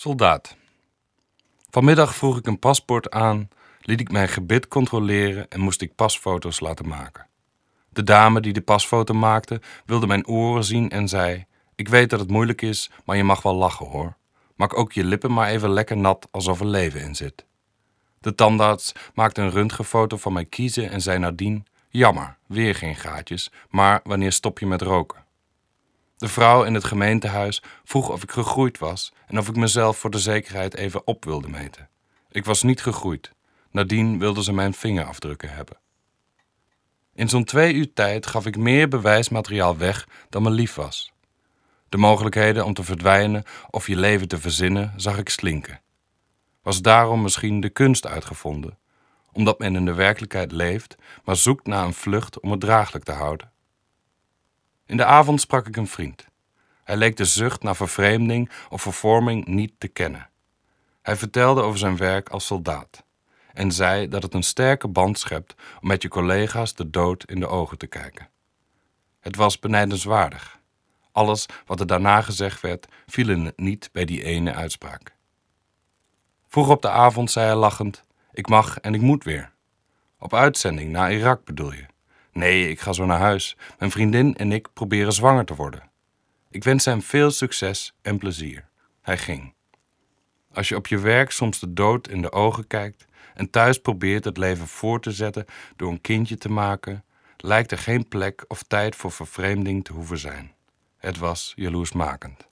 Soldaat. Vanmiddag vroeg ik een paspoort aan, liet ik mijn gebit controleren en moest ik pasfoto's laten maken. De dame die de pasfoto maakte wilde mijn oren zien en zei: Ik weet dat het moeilijk is, maar je mag wel lachen hoor. Maak ook je lippen maar even lekker nat alsof er leven in zit. De tandarts maakte een röntgenfoto van mijn kiezen en zei nadien: Jammer, weer geen gaatjes, maar wanneer stop je met roken? De vrouw in het gemeentehuis vroeg of ik gegroeid was en of ik mezelf voor de zekerheid even op wilde meten. Ik was niet gegroeid. Nadien wilde ze mijn vingerafdrukken hebben. In zo'n twee uur tijd gaf ik meer bewijsmateriaal weg dan me lief was. De mogelijkheden om te verdwijnen of je leven te verzinnen zag ik slinken. Was daarom misschien de kunst uitgevonden, omdat men in de werkelijkheid leeft, maar zoekt naar een vlucht om het draaglijk te houden? In de avond sprak ik een vriend. Hij leek de zucht naar vervreemding of vervorming niet te kennen. Hij vertelde over zijn werk als soldaat en zei dat het een sterke band schept om met je collega's de dood in de ogen te kijken. Het was benijdenswaardig. Alles wat er daarna gezegd werd, viel het niet bij die ene uitspraak. Vroeg op de avond zei hij lachend: Ik mag en ik moet weer. Op uitzending naar Irak bedoel je? Nee, ik ga zo naar huis. Mijn vriendin en ik proberen zwanger te worden. Ik wens hem veel succes en plezier. Hij ging. Als je op je werk soms de dood in de ogen kijkt en thuis probeert het leven voor te zetten door een kindje te maken, lijkt er geen plek of tijd voor vervreemding te hoeven zijn. Het was jaloersmakend.